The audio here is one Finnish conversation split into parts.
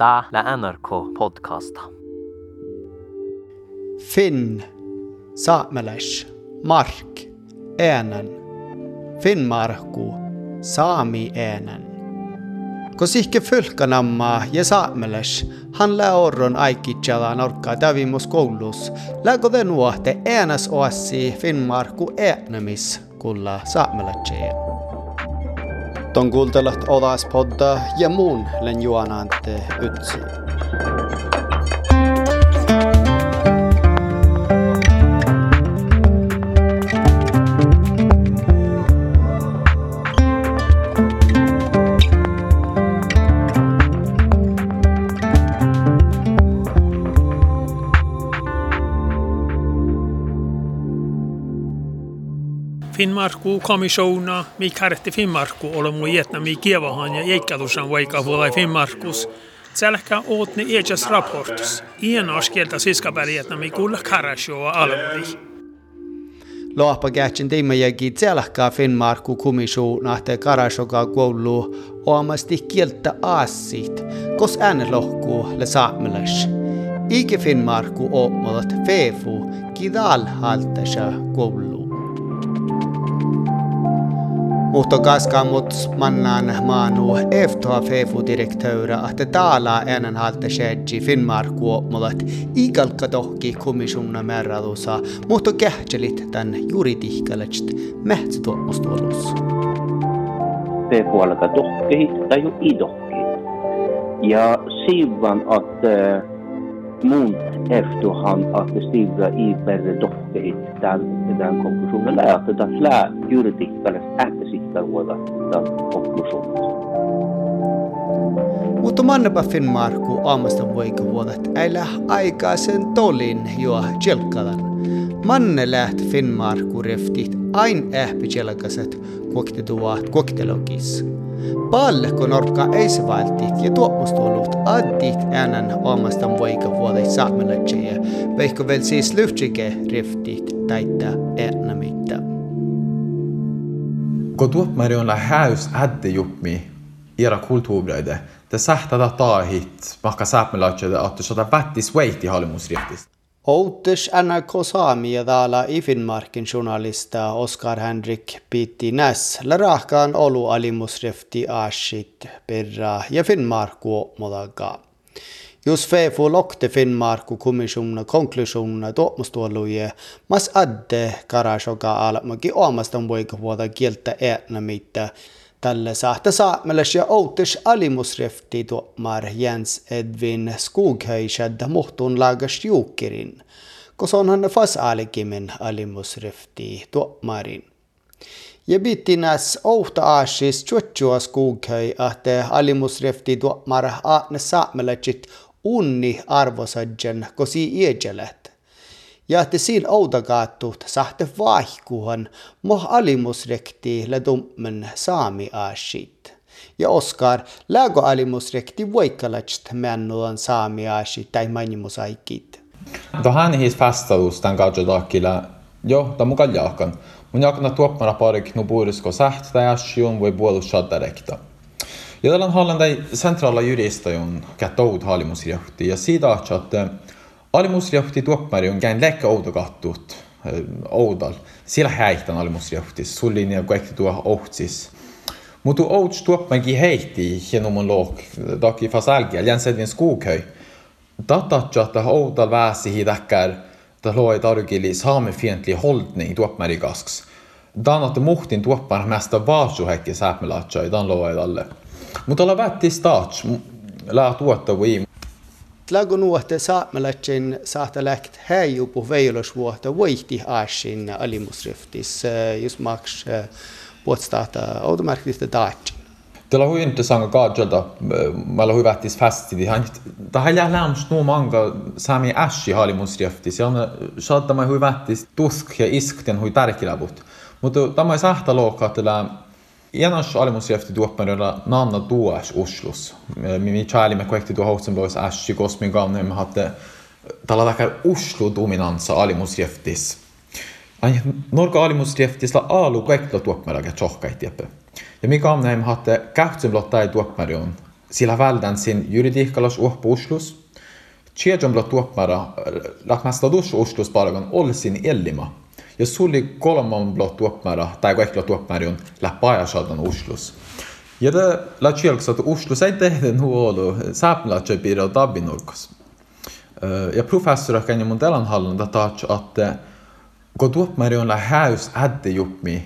Tää lä NRK podcasta. Finn, saamelais, mark, äänen, Finnmarku, saami äänen. Kos ihke fylkanamma ja saamelais, han lää orron aikitsala norkkaa tävimus koulus, lägö de nuohte äänes oassi Finnmarku äänemis kulla saamelatseen. Ton kuuntelut Odas podda ja muun len juonante ytsi. Finnmarku komissona mi kartti Finnmarku ole mu jätna mi kievahan ja jeikkalusan vaikka vuola Finnmarkus. Tälkä ootni ejas raportus. Ienas kieltä siskapäri jätna mi kuulla karasjoa alvuri. Lohpa kähtsin tiimme jäki tselkkaa Finnmarku komissona te karasoka koulu oamasti kieltä aasit, kos ääne lohku le saamelais. Ike Finnmarku oomalat feefu kidal haltasha koulu. Mutta kaskamut mannan maanu eftoa fefu-direktöyrä, että täällä ennen halta shedji Finnmarku mulat igalka tohki komissionna määrälusa, mutta kähtselit tän juridihkalest mähtsätuomustuolus. fefu alkaa tohkehit tai jo idohkehit. Ja sivan att äh, mun efterhand att stiga i färre dohkehit den, den konklusionen är att det är flera juridikkales ähtesikkar vuoda den konklusionen. Mutta mannapa Finnmarku aamasta voika vuodet äillä aikaisen tolin jo tjelkkalan. Manne läht Finnmarku reftit ain ähpi tjelkaset kuoktetuat kuoktelogis. Palle norka ei se valtit ja tuomustuolut addit äänen aamasta voika vuodet saamelatseja, veikko vel siis lyhtsike reftit täitä äänämittä. Kun tuoppmari on häys äddejupmi era kulturbröde, det sähtada taahit mahka sääpmelatsede, että sota vättis veiti hallimusriftistä. Outis NRK Saamia täällä i Finnmarkin journalista Oskar Henrik Pitti Näs lärähkään olu alimusrefti aashit perra ja Finnmarku modaga. Jos fefu lokte Finnmarku kommissiona konklusiona tuomustuoluje, mas adde karasoga alamaki omastan voika vuoda kieltä äänämittä Tälle saahta saamelas ja outis alimusrefti tuomar Jens Edvin Skoghöjsad muhtun lagas juukirin, kos on hän fas alikimin alimusrefti tuomarin. Ja bittinas outa aasis tjutsua Skoghöj, että alimusrefti tuomar aatne saamelajit unni arvosadjan kosi iejelät ja että siinä outakaattuut sahte vaihkuhan moh alimusrekti le dummen saami aashit. Ja Oskar, lägo alimusrekti voikkalast männuan saami aashit tai manimusaikit. Tuohan his festalus tämän kautta takilla, jo, tämä mukaan jaakan. Mun jakna tuoppana parik nu burisko säht tai asjon voi puolus direkta. Ja tällä hallan tai centrala juristajon kätoud halimusjahti ja siitä että alimusjahti tuoppari on käin lekka outokattut oudal. Siellä häihtän alimusjahtis, sullin ja kaikki tuo ohtsis. Mutta outs tuoppankin heitti hienomman look, taki fas älkiä, jänsedvin skuukhöi. Tatatja, että oudal väsi hidäkkär, että loi tarkili saamefientlig hållning tuoppmärikasks. Dan att muhtin tuoppar mesta vaasuhekki sääpmelatsa, dan loi dalle. Mutta vätti stats, lää tuotta voi Lago nuohte saamelatsin saata läht häijupu veilosvuotta voihti aasin alimusriftis, just maks puolestata automerkistä daatsin. Tällä on intressant kaadjalta, meillä on hyvättis festidi. Han tähän jää lämst nuo manga sami ässi halimusriftis. Ja on saattaa mä hyvättis tusk ja iskten hui tärkilävut. Mutta tämä ei sähtä loukkaa, että Ienas alimusjefti tuopparilla nanna tuas uslus. Mi chaalimme kuekti tuo Hotsenbois ässi kosmin kannem hatte tällä väkä uslu dominansa alimusjeftis. Ai norka alimusjeftis la alu kuekti tuopparaga tjohkait jeppe. Ja mi kannem hatte kähtsenblot tai tuopparion sillä välden sin juridiikkalas uhpo Oslos. Tjejon blott tuoppara, lähmästä dus Oslos palkan olsin ellima. ja suuri kolmandat Uus-Meremaa tai Kõhklat Uus-Meremaa läheb ajasaadana Uslus. ja ta läks jalgsa Uslus ei tehtud, no olu saab läks piiri tabinurkas. ja professor, kes on mul täna olnud, ta tahtis, et kui Uus-Meremaa läheb hästi häddejuhmi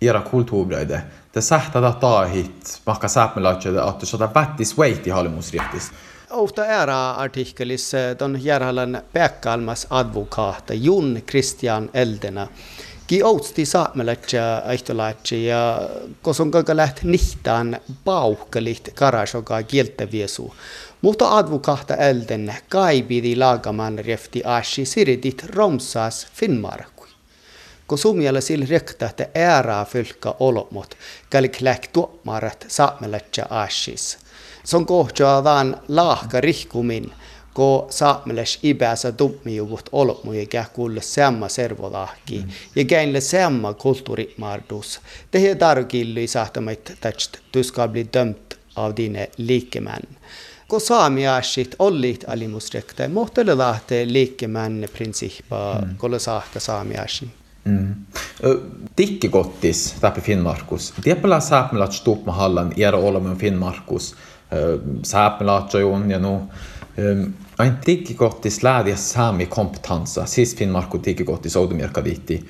era kultuureide, te sähtää tahit, vaikka sääpmelätsä, että saada vättis veiti hallimusrihtistä. Ofta ära artikkelis ton järhallan pääkkalmas advokaata Jun Christian Eldena. Ki outsti saamelaatja aihtolaatja ja koson kaka läht nihtaan pauhkelit karasoka kieltäviesu. Mutta advokaata Elden kaipidi laagaman refti ashi siridit romsas Finnmark kun sumiala sillä rekta, että ääraa fylkka olomot, käli kläk tuomarat saamelatja ashis. Se on kohtaa vaan lahka rihkumin, ko saamelas ibäsä tummiuvut olmuja käy kuulle samma servolahki mm. ja käinle samma kulttuurimardus. Det här tarkilli sahtamait tästä ska bli dömt av dina likemän. Ko saamiasit ollit alimusrekta, mohtele lahte likemän princippa, mm. kolle sahta saamiasin. Mm. Tikkikottis täppi Finnmarkus. Tiepälä sääpmelat stupma hallan iera olemun Finnmarkus. On ja nu. Ein tikkikottis läädiä saami kompetansa. Siis Finnmarku tikkikottis oudumirka viitti.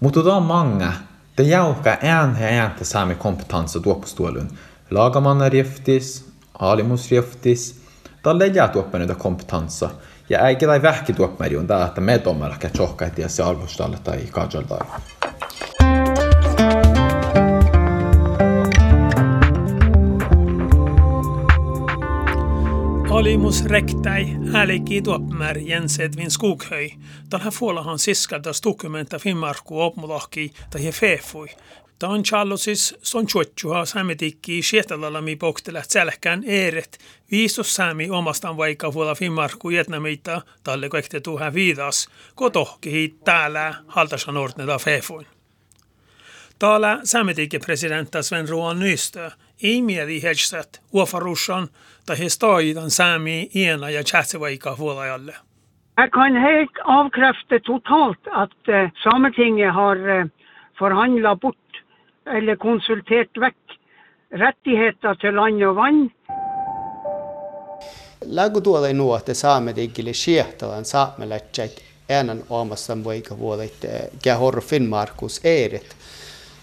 Mutta da mange. Det jauka en ja ääntä saami kompetansa tuopustuolun. Lagamanna riftis, alimus riftis. Tällä jää tuoppa kompetansa. Ja eikä tai vähki tuoppari on tämä, että me tuomalla ketsohka, että se arvostalle tai kajalta. Alimus rektäi äliki tuoppmär Jens Edvin Skoghöj. Tällä fuolahan siskaltas dokumenta Finnmarku opmulahki tai fefui. Tämä on Charlosis son chuotjuha saametikki sietalallami poktelat sälkään eeret. Viistos saami omastaan vaikka vuola Finnmarku Vietnamita talle kaikte tuhan viidas. Kotohki täällä haltasan ordneda fefuin. Täällä saametikki presidentta Sven Roan Nystö ei mieli uofarussan tai hestaidan saami ena ja chatsevaika vuolajalle. Jag kan helt avkräfta totalt att eh, Sametinget har eh, förhandlat bort eller konsultert vekk rettigheter til land og vann. Lagu tuolla nuote saamedigille siehtalan saamelätsät äänen omassan voika vuodet kähor Finnmarkus eeret.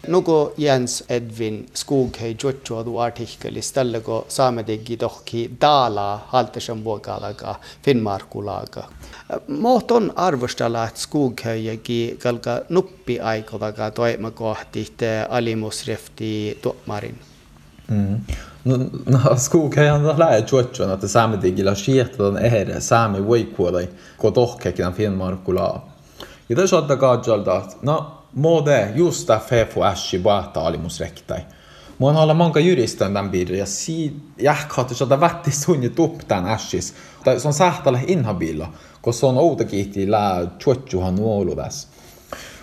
Nuko Jens Edvin Skoghei juotsuodu artikkeli ställego saamediggi tohki daala haltesen vuokalaga Finnmarkulaga. Mohton arvostella, että Skoghöjäkin kalka nuppi aikovaga toima kohti alimusrefti tuomarin. Mm. No, no Skoghöjan lähe juotsuon, että saamediggillä siehtodan ehre saami voikuolai, ko tohkekin Finnmarkulaa. Ja tässä on kajalta, no Mode just därför får äschi bata alimusrektai. Mun olla monka juristan tämän biirin ja si jähkahti sitä vätti sunni tuptan äschis. Tai se on sähtällä inhabilla, koska se on outa kiihti lää chuotjuhan nuoludas.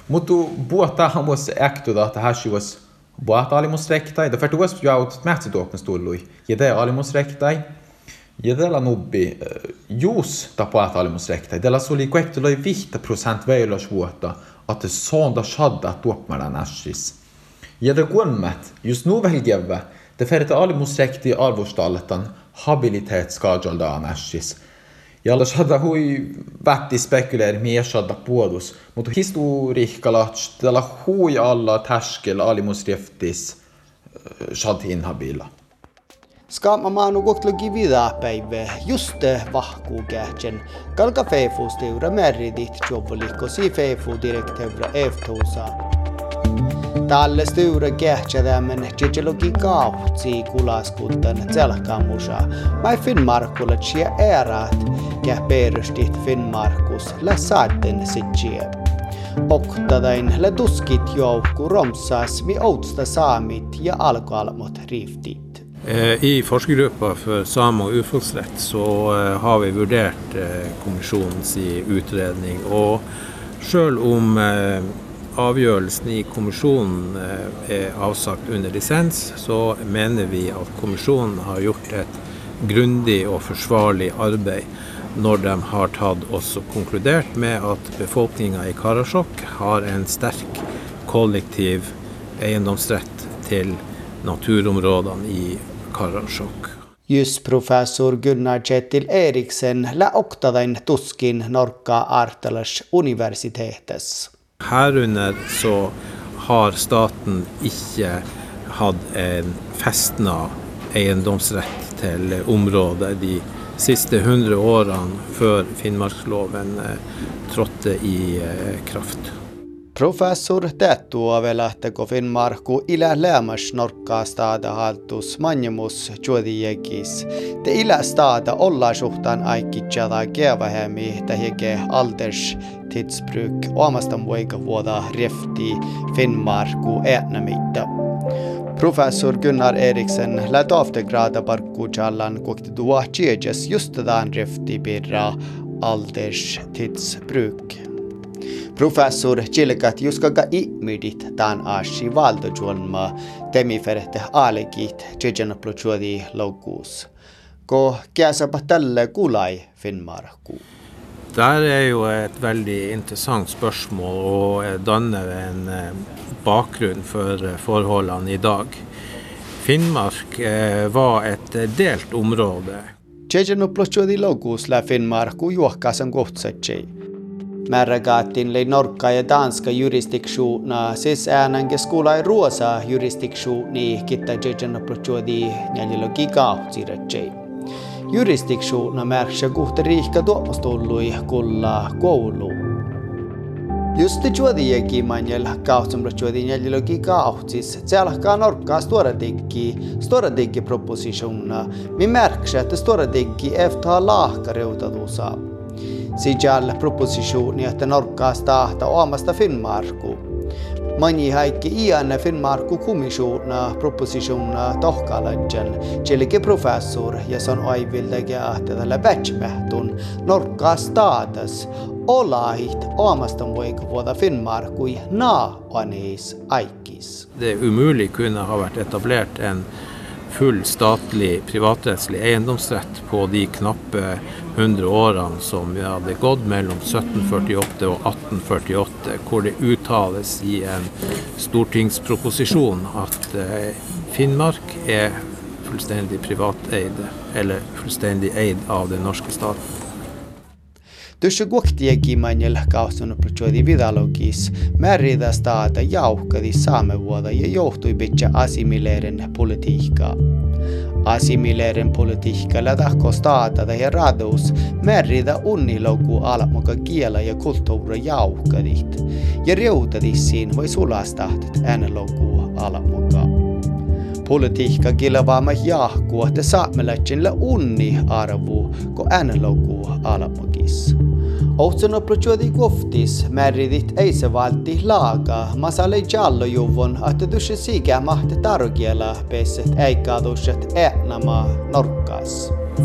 Mutta buotahan was äktuda, että häschi was buata alimusrektai. Det för att was jaut mätsi tuoppen stullui. Ja det alimusrektai. Ja tällä nubbi juus tapuata alimusrektai. Tällä suli kuektuloi 5 procent veilas vuotta at det er sånn det skjedde at dere med den æsjis. Jeg det gommet, just nå velger jeg, det ferre til alle musekti alvorsdaletan, habilitet skadjal da an æsjis. Jalla sada hui vätti spekuleer miesada puodus, mutta historiikkalats tällä hui alla täskel alimusreftis eh, sad inhabila. Shad inhabila. Skaama maanu kohtlogi vidapäivä just vahkuukähtsen. Kalka feifustiura märridit jobbolikko si feifu direktiivra eftuusa. Tälle styura kähtsädämmen jitselogi kauhtsi kulaskuttan tselkamusa. Mai Finnmarkulla tsia erat käh perustit Finnmarkus lä saatten sitsie. Oktadain lä tuskit joukku romsas mi outsta saamit ja alkoalmot riftit. Eh, I forskergruppa for same- og urfolksrett så eh, har vi vurdert eh, kommisjonens utredning. Og selv om avgjørelsen i kommisjonen er avsagt under lisens, så mener vi at kommisjonen har gjort et grundig og forsvarlig arbeid når de har tatt også konkludert med at befolkninga i Karasjok har en sterk kollektiv eiendomsrett til naturområdene i Karasjok. Jusprofessor Gunnar Kjetil Eriksen la okta den tuskin Norka artelers universitetes. Herunder så har staten ikke hatt en festna eiendomsrett til området de siste 100 årene før Finnmarksloven eh, trådte i eh, kraft. Professor Tettua velähtäkö Finnmarku ilä lämmäs staada haltus manjemus juodijekis. Te ilä staada olla suhtaan aikitsada kevähemi tähike alders tidsbruk omastan voika vuoda refti Finnmarku äänämitta. Professor Gunnar Eriksen lät avtegrada parkkujallan kokti tuo tjejes just tämän refti birra alders tidsbruk. Professor چِلکت یُس گہ ای میٖٹِتھ تان آشی والدٕ جولن ما تمی فٮ۪رتھ آلہٕ کِتھ چِچن پلچودی لوکوٗس کو کیٛاہ سا Der er jo et veldig interessant spørsmål og danner en eh, bakgrunn for eh, forholdene i dag. Finnmark eh, var et delt område. Tsjetsjenoplotsjodilogus la Finnmark ujuokkaisen kohtsetsi. Märrägaattiin lei norkka ja danska jurisdiktiona, siis äänänke skulai ruosa jurisdiktioni kitta tjejen plochuodi njäljilogi kautsiratsi. Jurisdiktiona märksä kuhta riihka tuomastullui kulla koulu. Just juodi jäki manjel kautsumra juodi njäljilogi kautsis, tsäälhkaa norkkaa stora diggi, stora diggi propositiona, mi märksä, että stora diggi eftaa laahkareutadusaa. Sijal propositioni, että norkkaas tahta omasta Finnmarku. Mani haikki iänne Finnmarku kommissioona propositiona tohkaladjan, tjellike professor ja son aivilläge ahte tällä vätsmähtun norkkaas tahtas olahit omasta voiko vuoda Finnmarkui na anis aikis. Det umulig kunne ha vært etablert en full statlig privatrettslig eiendomsrett på de knappe 100 årene som vi hadde gått mellom 1748 og 1848, hvor det uttales i en stortingsproposisjon at eh, Finnmark er fullstendig privateid, eller fullstendig eid av den norske staten. Tuossa kuoktiegi manjel kausun prochodi vidalogis märida staata jauhkadi saamevuoda ja johtui pitkä assimilerende politiikkaa. Assimileeren politiikalla tahko staata ja radus. Märida unnilogu almoka kiela ja kulttuura jauhkadit ja reutadis siinä voi sulastahtet äänelogu almoka. Politiikka kilvaama jahkua, että saamelaisenla unni arvu, ko Outsano proċodi guftis, merridit ejse valti laga, ma sale ġallo juvon, għat duxi siga maħt targjela, beset ejka duxet eqna ma norkas.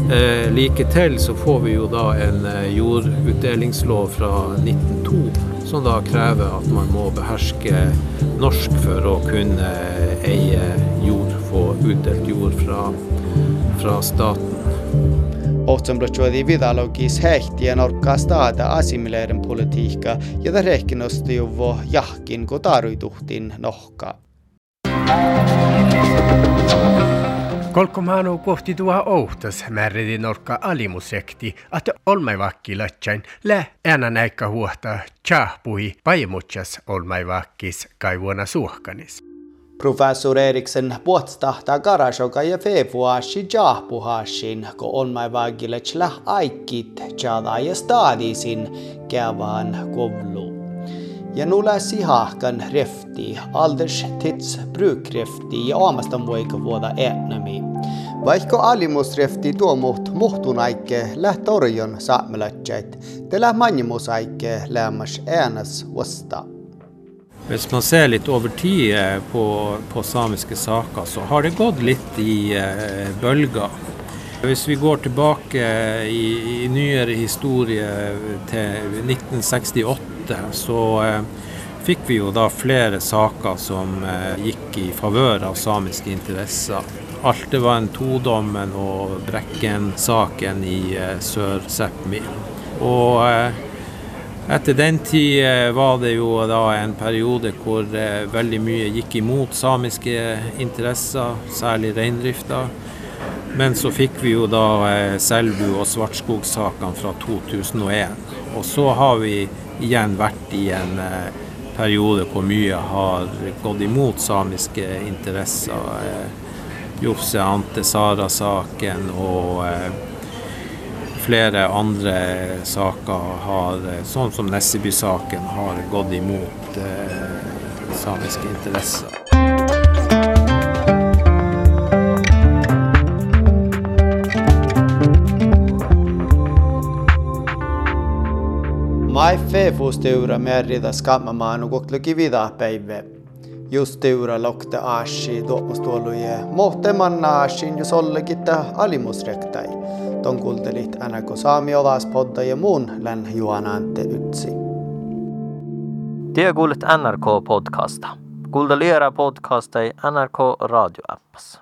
Eh, Liketil så får vi jo da en eh, jordutdelingslov fra 1902 som da krever at man må beherske norsk for å kunne eh, eie jord, få utdelt jord fra, fra staten. Ohtson prochodi vidalogis hehtien orkkaa staata assimileeren politiikka, jota rehkinosti juvo jahkin ko taruituhtin nohkaa. Kolkomanu kohti tuoha ouhtas märridi norkka alimusekti, että olmaivakki lätsäin lä äänä näikka huohta tjahpuhi paimutsas olmaivakkis kaivuona suohkanis. Professor Eriksen puhtahtaa Karashoka ja februarsi jahpuhashin, ko on mai vagiletsla aikit jada ja stadisin kävään kovlu. Ja nu läsi hahkan refti, alders tids brukrefti ja omastan voika vuoda äänämi. Vaikka alimusrefti tuo muht muhtunaikke lähtorjon saamelatsait, te läh manjimusaikke lämmas äänas vasta. Hvis man ser litt over tid eh, på, på samiske saker, så har det gått litt i eh, bølger. Hvis vi går tilbake i, i nyere historie til 1968, så eh, fikk vi jo da flere saker som eh, gikk i favør av samiske interesser. Altevann todommen og Brekken-saken i eh, Sør-Sápmi. Og eh, etter den tid eh, var det jo da en periode hvor veldig mye gikk imot samiske interesser, særlig reindrifta. Men så fikk vi jo da Selbu- og Svartskog-sakene fra 2001. Og så har vi igjen vært i en periode hvor mye har gått imot samiske interesser. Jofse Ante Sara-saken og eh, flere andre saker har, sånn som Nesseby-saken, har gått imot eh, samiske interesser. Mai fefusteura merida skammamaan ukokluki vida päivä just teura lokte aashi tuomustuoluje mohtemanna aashin jos ollekitta alimusrektai. Ton kultelitänäko saami olas podda ja muun län juonante ytsi. Tie kuulet NRK-podcasta. Kuunteliera podcasta ei NRK radioappassa.